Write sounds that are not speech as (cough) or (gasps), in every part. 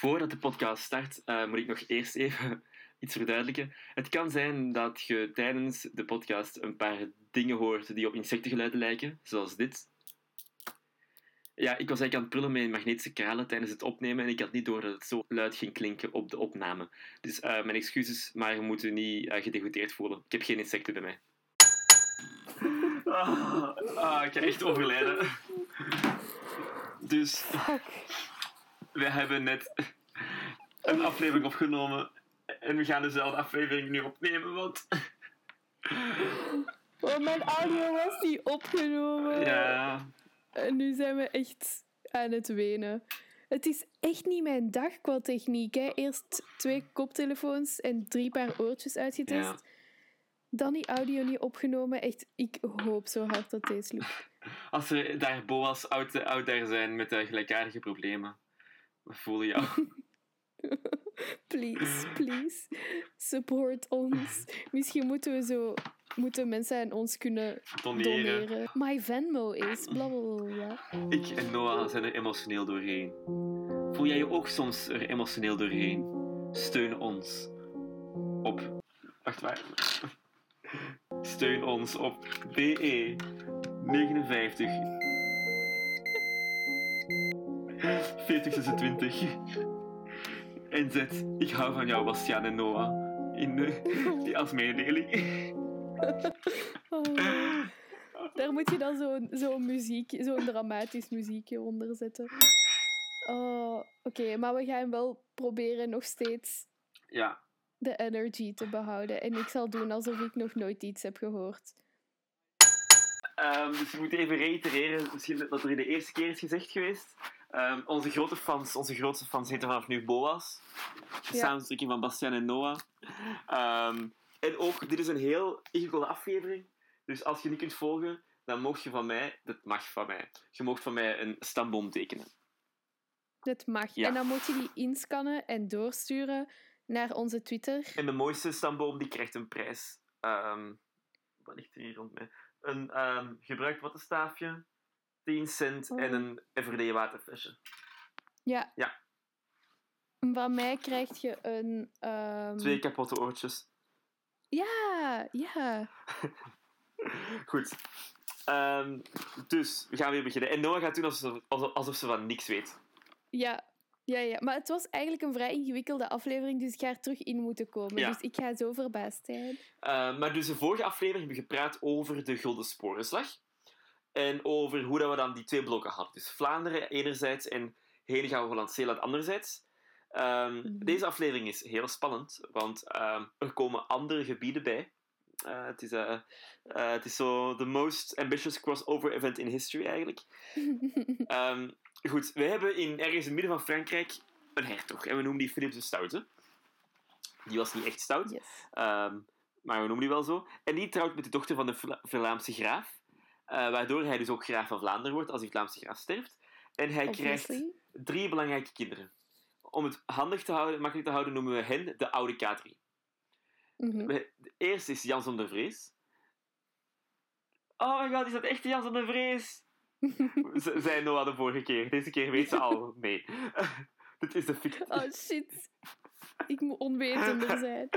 voordat de podcast start, uh, moet ik nog eerst even (laughs) iets verduidelijken. Het kan zijn dat je tijdens de podcast een paar dingen hoort die op insectengeluiden lijken, zoals dit. Ja, ik was eigenlijk aan het prullen met magnetische kralen tijdens het opnemen en ik had niet door dat het zo luid ging klinken op de opname. Dus uh, mijn excuses, maar je moet je niet uh, gedegoteerd voelen. Ik heb geen insecten bij mij. Ah, ah, ik ga echt overlijden. Dus we hebben net een aflevering opgenomen en we gaan dezelfde aflevering nu opnemen, want... Oh, mijn audio was niet opgenomen. Ja. En nu zijn we echt aan het wenen. Het is echt niet mijn dag qua techniek. Hè. Eerst twee koptelefoons en drie paar oortjes uitgetest. Ja. Dan die audio niet opgenomen. Echt, ik hoop zo hard dat deze lukt. Als er daar Boas out, out daar zijn met uh, gelijkaardige problemen, voelen jou. (laughs) please, please, support ons. Misschien moeten we zo moeten mensen aan ons kunnen doneren. doneren. My Venmo is bla bla bla. Ik en Noah zijn er emotioneel doorheen. Voel jij je ook soms er emotioneel doorheen? Steun ons op. Wacht maar. Steun ons op BE 59 4026 en zet Ik hou van jou, Bastiaan en Noah in de, die als mededeling. Oh. Daar moet je dan zo'n zo muziek, zo'n dramatisch muziekje onder zetten. Oh, Oké, maar we gaan wel proberen nog steeds ja. de energy te behouden. En ik zal doen alsof ik nog nooit iets heb gehoord. Um, dus we moeten even reitereren, misschien dat er in de eerste keer is gezegd geweest. Um, onze grote fans, onze grootste fans heten vanaf nu Boas. De ja. samenstelling van Bastiaan en Noah. Um, en ook, dit is een heel ingewikkelde aflevering. Dus als je niet kunt volgen, dan mocht je van mij, dat mag van mij, je mocht van mij een stamboom tekenen. Dat mag. Ja. En dan moet je die inscannen en doorsturen naar onze Twitter. En de mooiste stamboom die krijgt een prijs. Um, wat ligt er hier rond mij? Een um, gebruikt wattenstaafje, 10 cent en een Everday waterflesje. Ja. Ja. Van mij krijg je een... Um... Twee kapotte oortjes. Ja, ja. (laughs) Goed. Um, dus, we gaan weer beginnen. En Noah gaat doen alsof, alsof ze van niks weet. Ja, ja, ja, maar het was eigenlijk een vrij ingewikkelde aflevering, dus ik ga er terug in moeten komen. Ja. Dus ik ga zo verbaasd zijn. Uh, maar dus de vorige aflevering hebben we gepraat over de Gulden Sporenslag. En over hoe dat we dan die twee blokken hadden. Dus Vlaanderen enerzijds en Henegouwen-Holland-Zeeland anderzijds. Um, Deze aflevering is heel spannend, want um, er komen andere gebieden bij. Uh, het, is, uh, uh, het is zo de most ambitious crossover event in history eigenlijk. um, (laughs) goed, we hebben in, ergens in het midden van Frankrijk een hertog. En we noemen die Philips de Stoute. Die was niet echt stout, yes. maar we noemen die wel zo. En die trouwt met de dochter van de Vlaamse graaf. Waardoor hij dus ook graaf van Vlaanderen wordt als die Vlaamse graaf sterft. En hij Obviously. krijgt drie belangrijke kinderen om het handig te houden, makkelijk te houden, noemen we hen de oude K3. Mm De eerste is Jan zonder vrees. Oh my god, is dat echt Jan zonder vrees? (laughs) Zij Noah de vorige keer. Deze keer weet ze al. Nee. (laughs) Dit is de fictie. Oh shit. Ik moet onwetender zijn.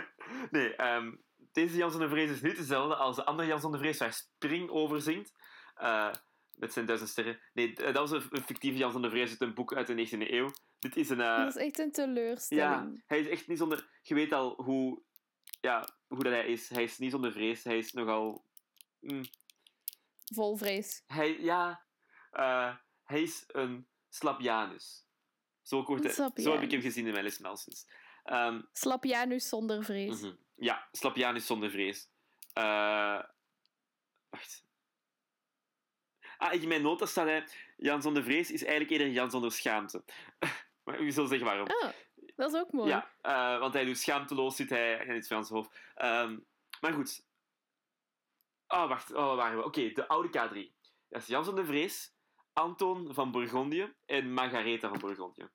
(laughs) nee, um, deze Jan zonder vrees is niet dezelfde als de andere Jan zonder vrees waar Spring over zingt. Uh, met zijn duizend sterren. Nee, dat was een fictieve Jan van de Vrees uit een boek uit de 19e eeuw. Dit is een... Uh... Dat is echt een teleurstelling. Ja, hij is echt niet zonder... Je weet al hoe, ja, hoe dat hij is. Hij is niet zonder vrees. Hij is nogal... Mm. Vol vrees. Hij, ja... Uh, hij is een Slapianus. Zo, kort, zo heb ik hem gezien in mijn les Melsens. Um, Slapianus zonder vrees. Mm -hmm. Ja, Slapianus zonder vrees. Uh, wacht. Ah, in mijn nota staat hij... Jan zonder vrees is eigenlijk eerder Jan zonder schaamte. (laughs) maar u zult zeggen waarom. Oh, dat is ook mooi. Ja, uh, want hij doet schaamteloos, zit hij in het Frans hoofd. Um, maar goed. Oh, wacht. Oh, waar waren we? Oké, okay, de oude K3. Dat is Jan zonder vrees, Anton van Bourgondië en Margaretha van Bourgondië.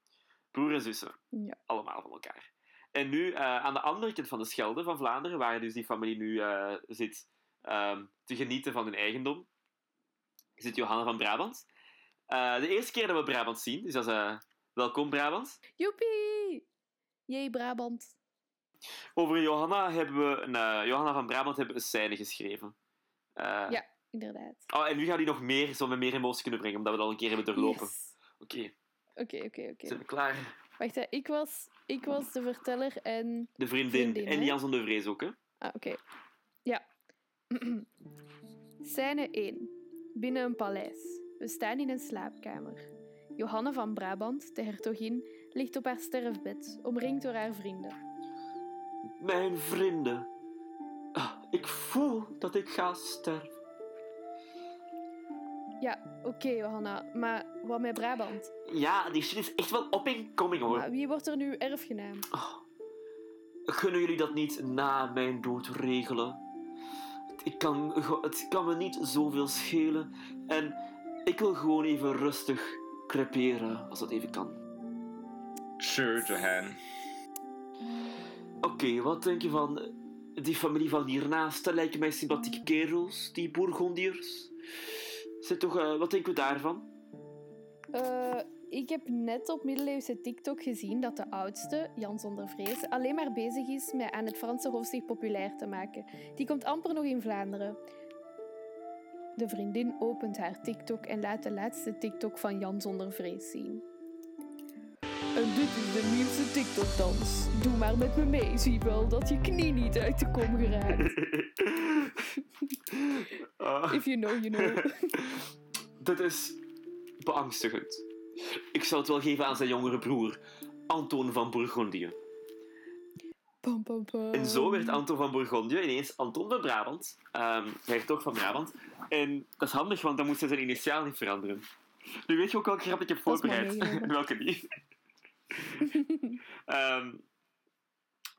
Broer en zussen. Ja. Allemaal van elkaar. En nu, uh, aan de andere kant van de Schelde, van Vlaanderen, waar dus die familie nu uh, zit um, te genieten van hun eigendom, zit Johanna van Brabant. Uh, de eerste keer dat we Brabant zien, dus dat is, Welkom, Brabant. Joepie! Jee, Brabant. Over Johanna, hebben we een, eh, Johanna van Brabant hebben we een scène geschreven. Eh, Ja. Inderdaad. Oh, en nu gaat hij nog meer, zo meer emotie kunnen brengen, omdat we dat al een keer hebben doorlopen. Oké, Oké, oké, oké. zijn we klaar? Wacht, hè. ik was, ik was de verteller en... De vriendin, Vriendin, en? Jan de Vrees ook, hè? Ah, oké. Ja. (clears throat) Scène 1. Binnen een paleis. We staan in een slaapkamer. Johanna van Brabant, de hertogin, ligt op haar sterfbed, omringd door haar vrienden. Mijn vrienden. Ah, ik voel dat ik ga sterven. Ja, oké, Johanna, maar wat met Brabant? Ja, die shit is echt wel coming, hoor. Maar wie wordt er nu erfgenaam? Oh. Kunnen jullie dat niet na mijn dood regelen? Ik kan, het kan me niet zoveel schelen. En ik wil gewoon even rustig creperen, als dat even kan. Sure, Johan. Oké, wat denk je van die familie van hiernaast? Dat lijken mij sympathieke kerels, die Bourgondiërs. Zit toch, eh, wat denken we daarvan? Eh, ik heb net op middeleeuwse TikTok gezien dat de oudste, Jan zonder vrees, alleen maar bezig is met aan het Franse zich populair te maken. Die komt amper nog in Vlaanderen. De vriendin opent haar TikTok en laat de laatste TikTok van Jan zonder vrees zien. En dit is de nieuwste TikTok-dans. Doe maar met me mee, zie wel dat je knie niet uit de kom geraakt. (laughs) Ah. If you know, you know. (laughs) Dit is beangstigend. Ik zal het wel geven aan zijn jongere broer, Anton van Bourgondië. Pam, pam, pam. En zo werd Anton van Bourgondië ineens Anton van Brabant, um, hertog van Brabant. En dat is handig, want dan moest hij zijn initiaal niet veranderen. Nu weet je ook welke grap ik heb voorbereid. en welke niet. (laughs) Ehm,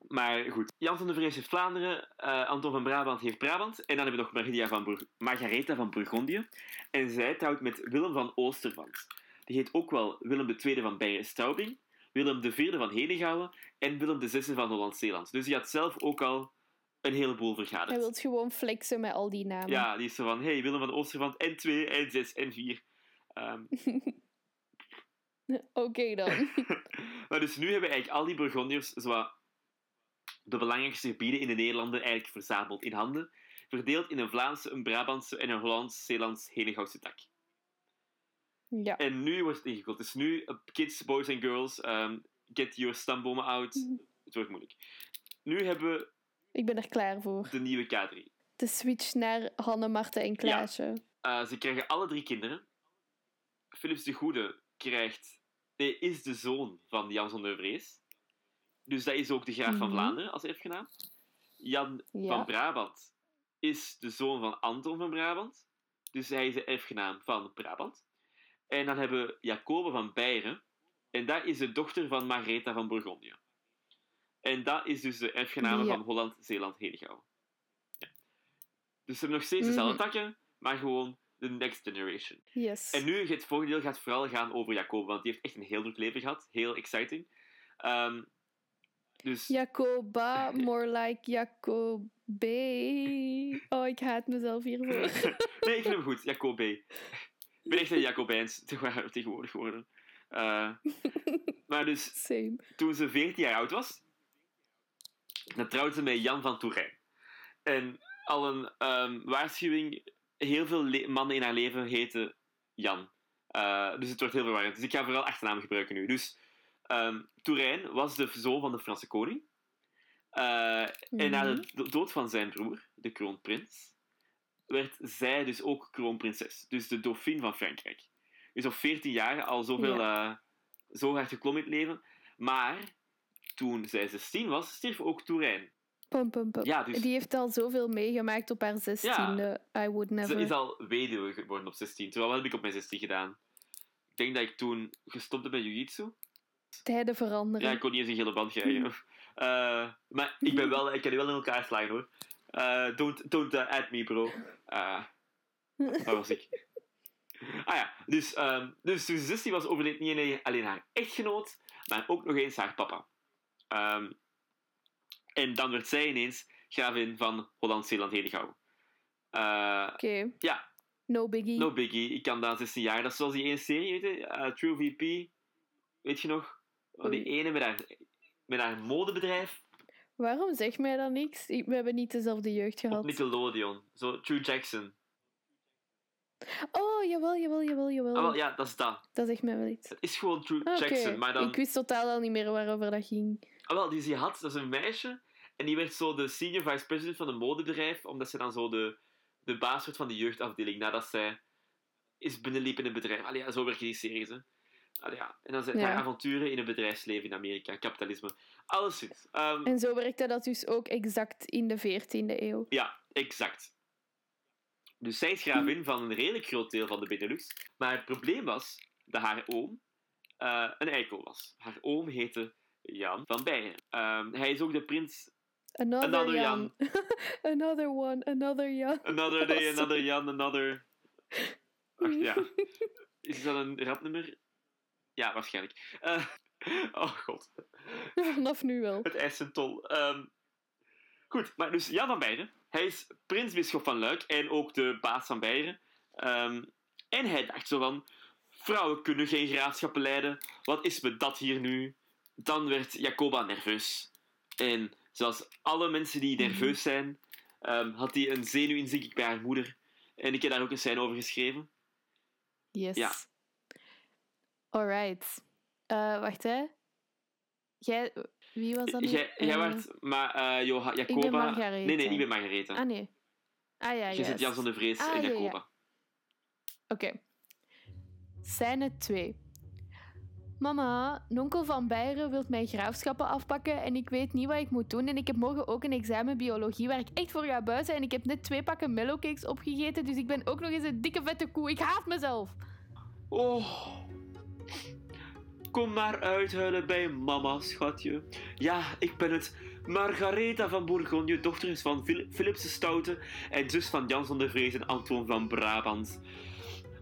maar goed, Jan van de Vrees heeft Vlaanderen, eh, Anton van Brabant heeft Brabant. En dan hebben we nog Margaretha van, Bour- Margaretha van Bourgondië. En zij trouwt met Willem van Oostervand. Die heet ook wel Willem II van Beieren-Straubing, Willem IV van Henegouwen en Willem VI van Holland-Zeeland. Dus die had zelf ook al een heleboel Hij vergaderd. wil gewoon flexen met al die namen. Ja, die is zo van, hey, Willem van Oostervand en 2 en 6 en 4. Ehm, (laughs) Oké dan. (laughs) maar dus nu hebben eigenlijk al die Burgondiërs zowat de belangrijkste gebieden in de Nederlanden eigenlijk verzameld in handen, verdeeld in een Vlaamse, een Brabantse en een Hollands-Zeelands Henegouwse tak. Ja. En nu wordt het ingewikkeld. Dus nu, eh, kids, boys en girls, ehm, get your stambomen out. Het wordt moeilijk. Nu hebben we Ik ben er klaar voor. de nieuwe K3. De switch naar Hanne, Marten en Klaasje. Eh, ze krijgen alle drie kinderen. Philips de Goede krijgt, nee, is de zoon van Jan zonder Vrees. Dus dat is ook de graaf van Mhm. Vlaanderen als erfgenaam. Jan Ja. van Brabant is de zoon van Anton van Brabant. Dus hij is de erfgenaam van Brabant. En dan hebben we Jacobe van Beieren. En dat is de dochter van Margaretha van Bourgondië. En dat is dus de erfgename Ja. van Holland, Zeeland, Henegouwen. Ja. Dus ze hebben nog steeds dezelfde Mhm. takken, maar gewoon de next generation. Yes. En nu, het volgende deel gaat vooral gaan over Jacob, want die heeft echt een heel druk leven gehad. Heel exciting. Ehm, dus Jacoba, (laughs) more like Jacobe. Oh, ik haat mezelf hiervoor. (laughs) nee, ik vind hem goed, Jacob B. Ik ben echt een Jacobijns (laughs) tegenwoordig geworden. Eh, maar dus, Same. toen ze 14 jaar oud was, dan trouwde ze met Jan van Tourijn. En al een ehm, waarschuwing, heel veel mannen in haar leven heten Jan. Eh, dus het wordt heel verwarrend. Dus ik ga vooral achternaam gebruiken nu. Dus ehm Tourijn was de zoon van de Franse koning. Eh, En na de do- dood van zijn broer, de kroonprins, werd zij dus ook kroonprinses. Dus de dauphine van Frankrijk. Dus op 14 jaar al zoveel, eh, zo hard geklommen in het leven. Maar toen zij 16 was, stierf ook Tourijn. Pum, pum, pum. Ja, dus- Die heeft al zoveel meegemaakt op haar zestiende. I would never. Ze is al weduwe geworden op 16. Terwijl wat heb ik op mijn 16 gedaan? Ik denk dat ik toen gestopt heb met jiu-jitsu. Tijden veranderen. Ja, ik kon niet eens een gele band krijgen. (laughs) Eh, maar ik ben wel, ik kan die wel in elkaar slaan hoor. Eh, don't don't uh, add me, bro. Eh, waar was ik? Ah ja, dus, ehm, dus toen ze 16 was, overleed niet alleen- alleen haar echtgenoot, maar ook nog eens haar papa. Ehm, en dan werd zij ineens gravin van Holland-Zeeland Henegouwen. Eh Oké, ja, no biggie. no biggie. Ik kan daar 16 jaar. Dat is zoals die ene serie, weet je? eh, True VP. Weet je nog? Oh, die ene met haar, met haar modebedrijf Waarom zeg mij dat niks? Ik- We hebben niet dezelfde jeugd op gehad. Nickelodeon. Zo, True Jackson. Oh, jawel, jawel, jawel, jawel. Ah, wel, ja, dat is dat. Dat zegt mij wel iets. Het is gewoon True Ah, Jackson. Maar dan... Ik wist totaal al niet meer waarover dat ging. Ah, wel, die ze had, dat is een meisje. En die werd zo de senior vice president van een modebedrijf. Omdat ze dan zo de, de baas werd van de jeugdafdeling. Nadat zij is binnenliep in een bedrijf. Allee, ja, zo werken die series, hè. Allee, ja. En dan zijn Ja. haar avonturen in het bedrijfsleven in Amerika. Kapitalisme. Alles goed. Ehm, En zo werkte dat dus ook exact in de 14e eeuw. Ja, exact. Dus zij is gravin van een redelijk groot deel van de Benelux. Maar het probleem was dat haar oom eh, een eikel was. Haar oom heette Jan van Beieren. Ehm, hij is ook de prins... Another, Another Jan. (laughs) another one, another Jan. Another day, (laughs) Oh, another Jan, another... Ach, ja. (laughs) Is dat een rapnummer? Ja, waarschijnlijk. Eh, oh god. Vanaf nu wel. Het IJssentol. Ehm goed, maar dus Jan van Beieren. Hij is prinsbisschop van Luik en ook de baas van Beieren. Ehm, en hij dacht zo van... Vrouwen kunnen geen graafschappen leiden. Wat is me dat hier nu? Dan werd Jacoba nerveus. En zoals alle mensen die nerveus zijn... ehm, had hij een zenuwinzinking bij haar moeder. En ik heb daar ook een scène over geschreven. Yes. Ja. Alright. Eh, wacht, hè. Jij... Wie was dat? Jij, jij Eh, werd... Maar eh Joha- Jacoba... ben Margarethe. Nee, nee, ik ben Margarethe. Ah, nee. Ah, ja, Je zit Jan van de Vrees Ah, en ja, ja. Jacoba. Oké. Scène 2. Mama, nonkel van Beieren wil mijn graafschappen afpakken en ik weet niet wat ik moet doen. En ik heb morgen ook een examen biologie waar ik echt voor ga buizen. En ik heb net twee pakken mellowcakes opgegeten, dus ik ben ook nog eens een dikke vette koe. Ik haat mezelf. Oh. Kom maar uithuilen bij mama, schatje. Ja, ik ben het. Margaretha van Bourgogne, dochter is van Phil- Philips de Stoute en zus van Jan van der Vrees en Antoon van Brabant.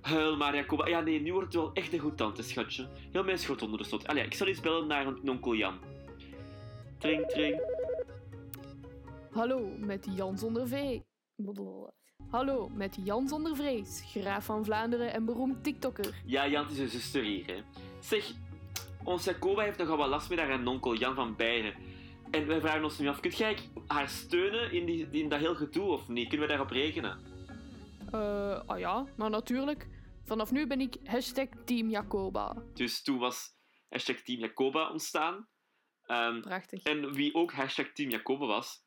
Huil maar, Jacoba. Ja, nee, nu wordt het wel echt een goed tante, schatje. Heel mijn schot onder de slot. Allee, ik zal eens bellen naar een onkel Jan. Tring, tring. Hallo, met Jan zonder V. Blablabla. Hallo, met Jan zonder vrees, graaf van Vlaanderen en beroemd TikToker. Ja, Jan is een zuster hier, hè. Zeg, ons Jacoba heeft nogal wat last met haar onkel Jan van Beieren. En wij vragen ons nu af, kunt jij haar steunen in, die, in dat heel gedoe of niet? Kunnen we daarop rekenen? Eh, ah ja, maar natuurlijk. Vanaf nu ben ik hashtag Team Jacoba. Dus toen was hashtag Team Jacoba ontstaan. Ehm, Prachtig. en wie ook hashtag Team Jacoba was,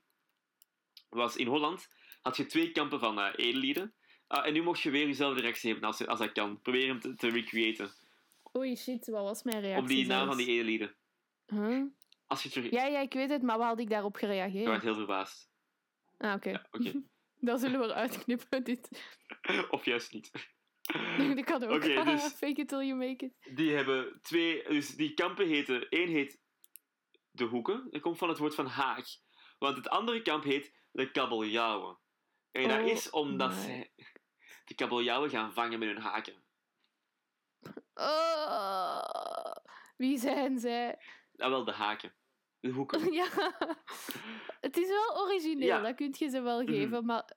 was in Holland had je twee kampen van eh edellieden. Ah, en nu mocht je weer jezelf de reactie geven als, als dat kan. Probeer hem te, te recreëten. Oei, shit, wat was mijn reactie Op die naam van die edellieden. Huh? Als je terug... Ja, ja, ik weet het, maar wat had ik daarop gereageerd? werd heel verbaasd. Ah, oké. Oké. (laughs) Dat zullen we eruit knippen, dit. (laughs) of juist niet. (laughs) Dat kan ook. Oké, (laughs) dus- Fake it till you make it. Die hebben twee... Dus die kampen heten... Eén heet de Hoeken. Dat komt van het woord van haak. Want het andere kamp heet de kabeljauwen. En dat Oh is omdat zij de kabeljauwen gaan vangen met hun haken. Oh, wie zijn zij? Ah, wel, de haken. De hoeken. (laughs) ja, het is wel origineel, Ja. dat kun je ze wel Mhm. geven, maar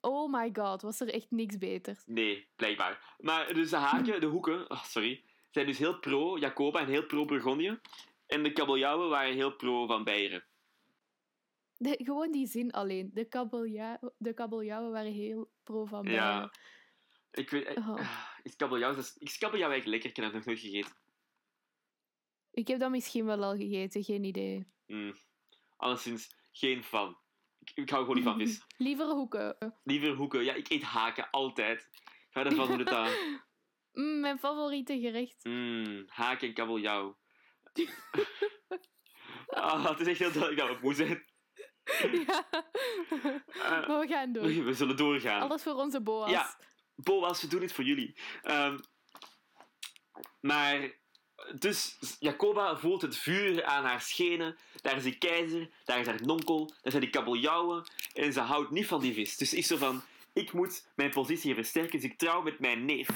oh my god, was er echt niks beters. Nee, blijkbaar. Maar dus de haken, de hoeken, oh, sorry, zijn dus heel pro Jacoba en heel pro Bourgogne. En de kabeljauwen waren heel pro Van Beieren. De, gewoon die zin alleen. De, kabeljauw, de kabeljauwen waren heel pro van Ja. Beieren. Ik weet... eh, Oh. Is kabeljauw... is- Is kabeljauw eigenlijk lekker? Ik heb dat nog nooit gegeten. Ik heb dat misschien wel al gegeten, geen idee. Mm. Alleszins geen fan. Ik, ik hou gewoon niet van vis. (laughs) Liever hoeken. Liever hoeken. Ja, ik eet haken, altijd. Ga ervan hoe het aan. Mm, mijn favoriete gerecht. Mm, haken en kabeljauw. (laughs) ah, het is echt heel duidelijk dat we moe zijn. (laughs) ja. Eh, maar we gaan door. we zullen doorgaan. Alles voor onze boa's. Ja. Boas, we doen het voor jullie. Ehm, maar, dus Jacoba voelt het vuur aan haar schenen. Daar is die keizer, daar is haar nonkel, daar zijn die kabeljauwen. En ze houdt niet van die vis. Dus is zo van, ik moet mijn positie versterken. Dus ik trouw met mijn neef,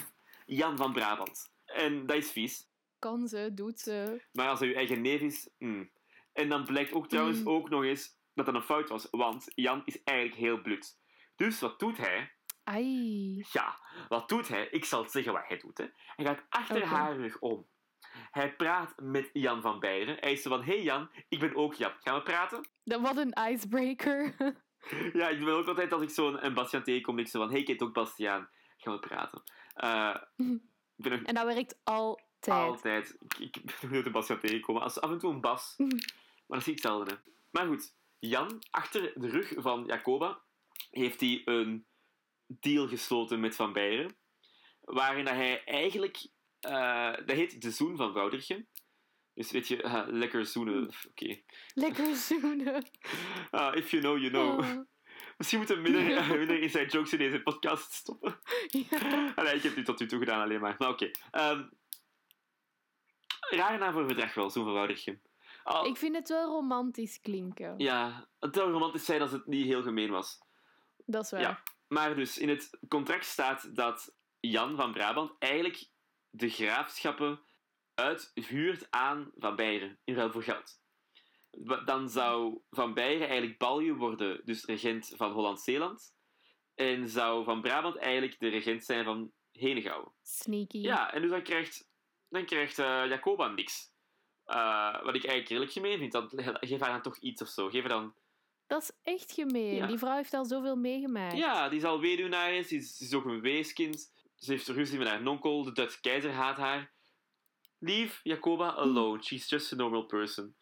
Jan van Brabant. En dat is vies. Kan ze, doet ze. Maar als hij uw eigen neef is... mm. En dan blijkt ook trouwens Mm. ook nog eens dat dat een fout was. Want Jan is eigenlijk heel blut. Dus wat doet hij? Ai. Ja, wat doet hij? Ik zal het zeggen wat hij doet. Hè. Hij gaat achter haar rug om. Hij praat met Jan van Beieren. Hij is zo van, hey Jan, ik ben ook Jan. Gaan we praten? Dat wat een icebreaker. (laughs) Ja, ik ben ook altijd als ik zo'n een Bastiaan tegenkom, ik zo van, hey, ik heet ook Bastiaan. Gaan we praten? Eh, ik ben nog (laughs) en dat werkt altijd. altijd... Ik, ik ben nooit een Bastiaan tegengekomen. Als af en toe een Bas. (laughs) Maar dat zie ik zelden, hè. Maar goed, Jan, achter de rug van Jacoba, heeft hij een deal gesloten met Van Beieren. Waarin hij eigenlijk... eh, dat heet de zoen van Woutertje. Dus weet je, eh, lekker zoenen. Oké. Lekker (laughs) zoenen. Ah, if you know, you know. Oh. (laughs) Misschien moeten we minder, (laughs) minder inside jokes in deze podcast stoppen. Ja. Ik heb die tot nu toe gedaan alleen maar. Maar oké. Ehm rare naam voor verdrag wel, zo'n verwoudertje. Al, Ik vind het wel romantisch klinken. Ja, het zou romantisch zijn als het niet heel gemeen was. Dat is waar. Ja. Maar dus, in het contract staat dat Jan van Brabant eigenlijk de graafschappen uithuurt aan Van Beieren in ruil voor geld. Dan zou Van Beieren eigenlijk Balje worden, dus regent van Holland-Zeeland. En zou Van Brabant eigenlijk de regent zijn van Henegouwen. Sneaky. Ja, en dus dan krijgt, dan krijgt eh, Jacoba niks. Eh, wat ik eigenlijk redelijk gemeen vind. Dan, geef haar dan toch iets of zo. Geef haar dan... Dat is echt gemeen. Ja. Die vrouw heeft al zoveel meegemaakt. Ja, die is al weduwnaar is. Is, ze is ook een weeskind. Ze heeft ruzie met haar nonkel. De Duitse keizer haat haar. Leave Jacoba alone. She's just a normal person.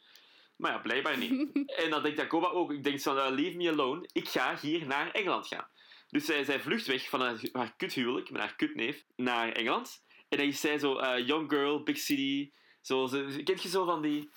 Maar ja, blijkbaar niet. (laughs) en dan denkt Jacoba ook. Ik denk van, leave me alone. Ik ga hier naar Engeland gaan. Dus zij, zij vlucht weg van haar, haar kuthuwelijk met haar kutneef naar Engeland. En dan is zij zo, eh, young girl, big city. Zo, ze, kent je zo van die...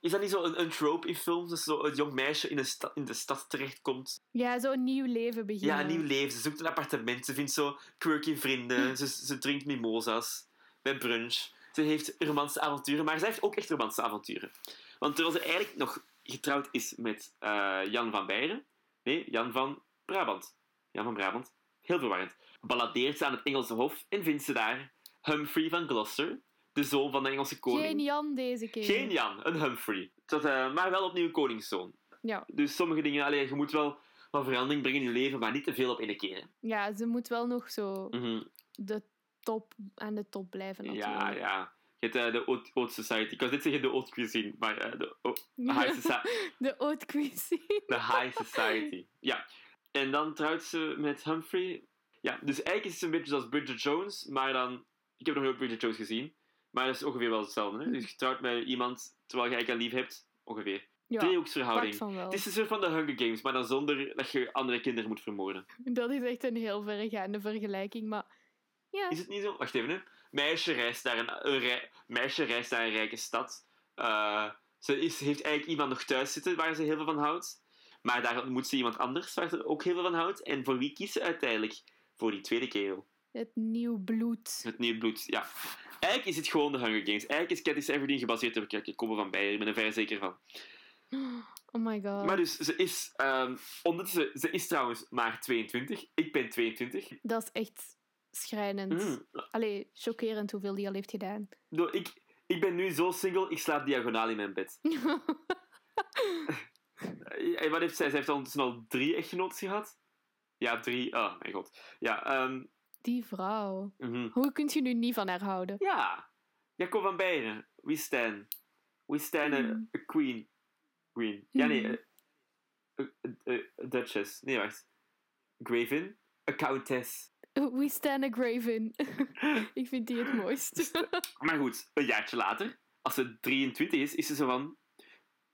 Is dat niet zo een, een trope in films? Dat zo een jong meisje in de, sta- in de stad terechtkomt. Ja, zo'n nieuw leven beginnen. Ja, een nieuw leven. Ze zoekt een appartement. Ze vindt zo quirky vrienden. (laughs) Ze, ze drinkt mimosa's bij brunch. Ze heeft romantische avonturen, maar ze heeft ook echt romantische avonturen. Want terwijl ze eigenlijk nog getrouwd is met eh, Jan van Beieren, nee, Jan van Brabant. Jan van Brabant, heel verwarrend. Balladeert ze aan het Engelse hof en vindt ze daar Humphrey van Gloucester, de zoon van de Engelse koning. Geen Jan deze keer. Geen Jan, een Humphrey. Dat, eh, maar wel opnieuw een koningszoon. Ja. Dus sommige dingen, allee, je moet wel wat verandering brengen in je leven, maar niet te veel op één keer. hè. ja, ze moet wel nog zo Mhm. de top aan de top blijven natuurlijk. Ja, ja. Je hebt eh, de haute, haute society. Ik was net zeggen de haute cuisine, maar eh, de oh, high, soci- (laughs) de haute cuisine. de high society. Ja. En dan trouwt ze met Humphrey. Ja, dus eigenlijk is het een beetje zoals Bridget Jones, maar dan... Ik heb nog nooit Bridget Jones gezien, maar dat is ongeveer wel hetzelfde. Hè? Dus je trouwt met iemand terwijl je eigenlijk al lief hebt, ongeveer. Ja, Driehoeksverhouding. pak van wel. Het is een soort van de Hunger Games, maar dan zonder dat je andere kinderen moet vermoorden. Dat is echt een heel verregaande vergelijking, maar ja. Is het niet zo? Wacht even, hè. Meisje reist naar een, een rij- meisje reist naar een rijke stad. Eh, ze is, heeft eigenlijk iemand nog thuis zitten waar ze heel veel van houdt. Maar daar ontmoet ze iemand anders waar ze ook heel veel van houdt. En voor wie kiest ze uiteindelijk? Voor die tweede kerel. Het nieuw bloed. Het nieuw bloed, ja. Eigenlijk is het gewoon de Hunger Games. Eigenlijk is Katniss Everdeen gebaseerd op Kijk, Komen van Beieren. Ik ben er vrij zeker van. (gasps) Oh my god. Maar dus, ze is... ondertussen, ze is trouwens maar 22. Ik ben 22. Dat is echt schrijnend. Mm. Allee, chockerend hoeveel die al heeft gedaan. Nou, Ik, ik ben nu zo single, ik slaap diagonaal in mijn bed. (laughs) Eh, En wat heeft zij? Zij heeft ondertussen al drie echtgenoten gehad. Ja, drie. Oh, mijn god. Ja, ehm, die vrouw. mhm. Hoe kun je nu niet van haar houden? ja. Jacob van Beieren. We stand. We stand a, Mm. a queen. Queen. Ja, nee. Mhm. A, a- a- a duchess. Nee, wacht. Graven. A countess. We stand a Graven. (laughs) Ik vind die het mooist. (laughs) Maar goed, een jaartje later, als ze 23 is, is ze zo van...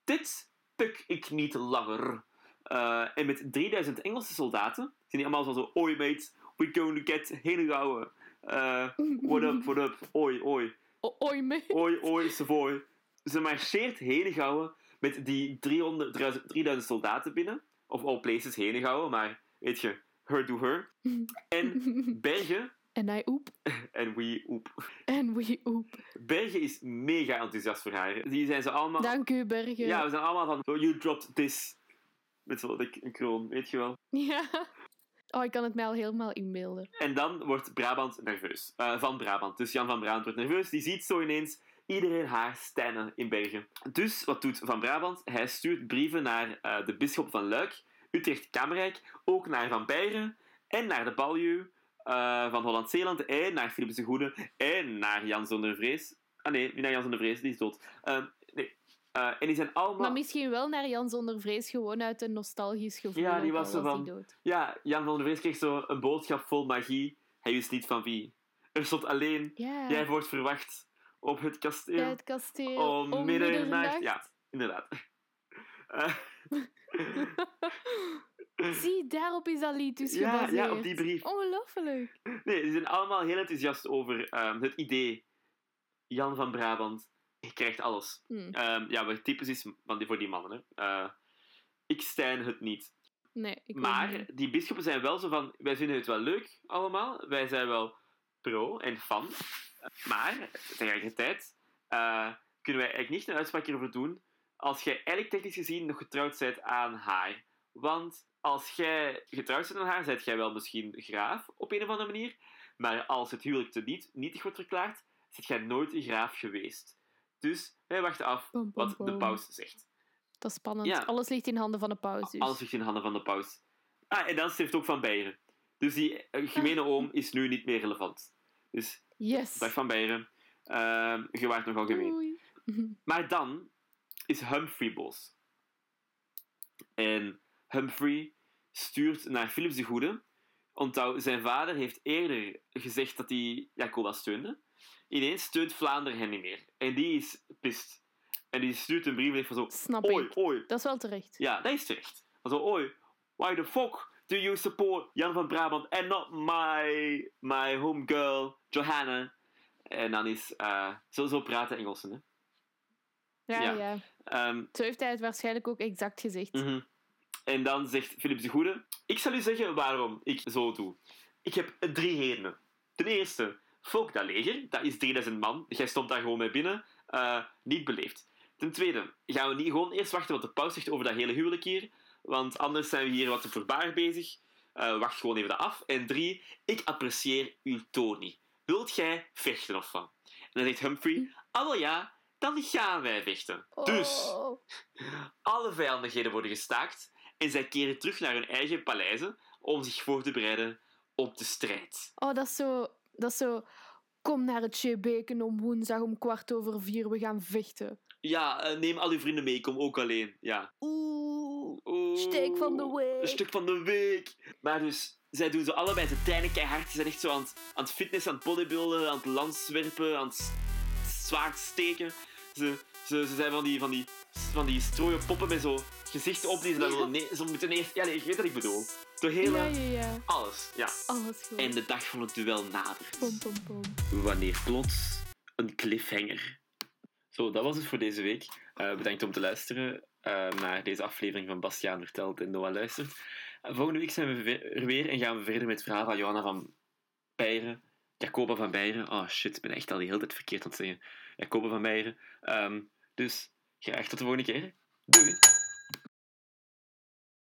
Dit puk ik niet langer. Eh, en met 3000 Engelse soldaten zijn die allemaal zo zo... Oi mate, we going to get Henegouwen. Eh what up, what up, oi, oi. O- Oi. Oi, oi, Savoy. Ze marcheert Henegouwen met die 300, 3000 soldaten binnen. Of all places Henegouwen, maar weet je, her do her. En Bergen, En hij oep. (laughs) en we oep. En we oep. Bergen is mega enthousiast voor haar. Die zijn ze allemaal... Dank u, Bergen. Ja, we zijn allemaal van... Oh, you dropped this. Met zo'n een kroon, weet je wel. Ja. Oh, ik kan het mij al helemaal inbeelden. En dan wordt Brabant nerveus. Eh, van Brabant. Dus Jan van Brabant wordt nerveus. Die ziet zo ineens iedereen haar stijnen in Bergen. Dus wat doet Van Brabant? Hij stuurt brieven naar eh, de bisschop van Luik, Utrecht Kamerijk, ook naar Van Beieren en naar de Baljuw eh, van Holland-Zeeland en naar Philips de Goede en naar Jan zonder vrees. Ah nee, niet naar Jan zonder vrees, die is dood. Eh, en die zijn allemaal... Maar misschien wel naar Jan zonder vrees, gewoon uit een nostalgisch gevoel. Ja, die was zo van- dood. Ja, Jan van der Vrees kreeg zo een boodschap vol magie. Hij wist niet van wie. Er stond alleen, jij wordt verwacht op het kasteel. bij het kasteel. om middernacht. Ja, inderdaad. (laughs) Zie, daarop is dat lied dus ja, gebaseerd. ja, op die brief. Ongelooflijk. Nee, die zijn allemaal heel enthousiast over ehm, het idee. Jan van Brabant, je krijgt alles. Hm. Ehm, ja, wat typisch is van die, voor die mannen. Hè. Eh, ik stijn het niet. Nee, ik Maar niet. die bisschoppen zijn wel zo van, wij vinden het wel leuk allemaal. Wij zijn wel pro en fan. Maar tegelijkertijd eh, kunnen wij eigenlijk niet een uitspraak hierover doen als jij eigenlijk technisch gezien nog getrouwd bent aan haar. Want als jij getrouwd bent aan haar, zijt jij wel misschien graaf op een of andere manier. Maar als het huwelijk te niet, nietig wordt verklaard, zijt jij nooit een graaf geweest. Dus wij wachten af wat de paus zegt. Dat is spannend. Ja. Alles ligt in handen van de paus. Dus. Alles ligt in handen van de paus. Ah, en dan sterft ook Van Beieren. Dus die eh, gemene Ah. oom is nu niet meer relevant. Dus, Yes. dag Van Beieren. Ehm, je waart nogal gemeen. (laughs) Maar dan is Humphrey boos. En Humphrey stuurt naar Philips de Goede. Onthoud, zijn vader heeft eerder gezegd dat hij Jacoba steunde. Ineens steunt Vlaanderen hem niet meer. En die is pist. En die stuurt een brief van zo... Snap Oi, ik. oi, Dat is wel terecht. ja, dat is terecht. Also, oi, why the fuck do you support Jan van Brabant and not my, my homegirl Johanna? En dan is, eh zo, zo praten Engelsen, hè. Ja, Ja. ja. Ehm, Zo heeft hij het waarschijnlijk ook exact gezegd. mhm. En dan zegt Philips de Goede, ik zal u zeggen waarom ik zo doe. Ik heb drie redenen. Ten eerste, volk dat leger, dat is 3000 man. Jij stond daar gewoon mee binnen. eh, niet beleefd. Ten tweede, gaan we niet gewoon eerst wachten wat de paus zegt over dat hele huwelijk hier. Want anders zijn we hier wat te voorbarig bezig. Eh, wacht gewoon even dat af. En drie, ik apprecieer uw toon niet. Wilt jij vechten of wat? En dan zegt Humphrey, ah wel ja, dan gaan wij vechten. Dus, Oh. (laughs) alle vijandigheden worden gestaakt en zij keren terug naar hun eigen paleizen om zich voor te bereiden op de strijd. Oh, dat is zo... Dat is zo... Kom naar het Chebeken om woensdag om kwart over vier. We gaan vechten. Ja, eh, neem al uw vrienden mee, kom ook alleen. Ja. Oeh. Oeh, Steek van de week. Een stuk van de week. Maar dus, zij doen zo allebei, ze trainen keihard. Ze zijn echt zo aan het, aan het fitness, aan het bodybuilden, aan het lanswerpen, aan het zwaard steken. Ze, ze, ze zijn van die, van die, van die strooien poppen met zo gezichten op die ze dan willen nee, ze moeten eerst... Ja, nee, je weet wat ik bedoel. De hele... Ja, ja, ja. Alles, ja. Alles goed. En de dag van het duel nadert. Pom, pom, pom. Wanneer plots een cliffhanger. Zo, dat was het voor deze week. Eh, bedankt om te luisteren eh, naar deze aflevering van Bastiaan vertelt en Noah luistert. Eh, volgende week zijn we er weer en gaan we verder met het verhaal van Johanna van Beieren. Jacoba van Beieren. Oh shit, ik ben echt al die hele tijd verkeerd aan het zeggen. Jacoba van Beieren. Ehm, dus graag tot de volgende keer. Doei!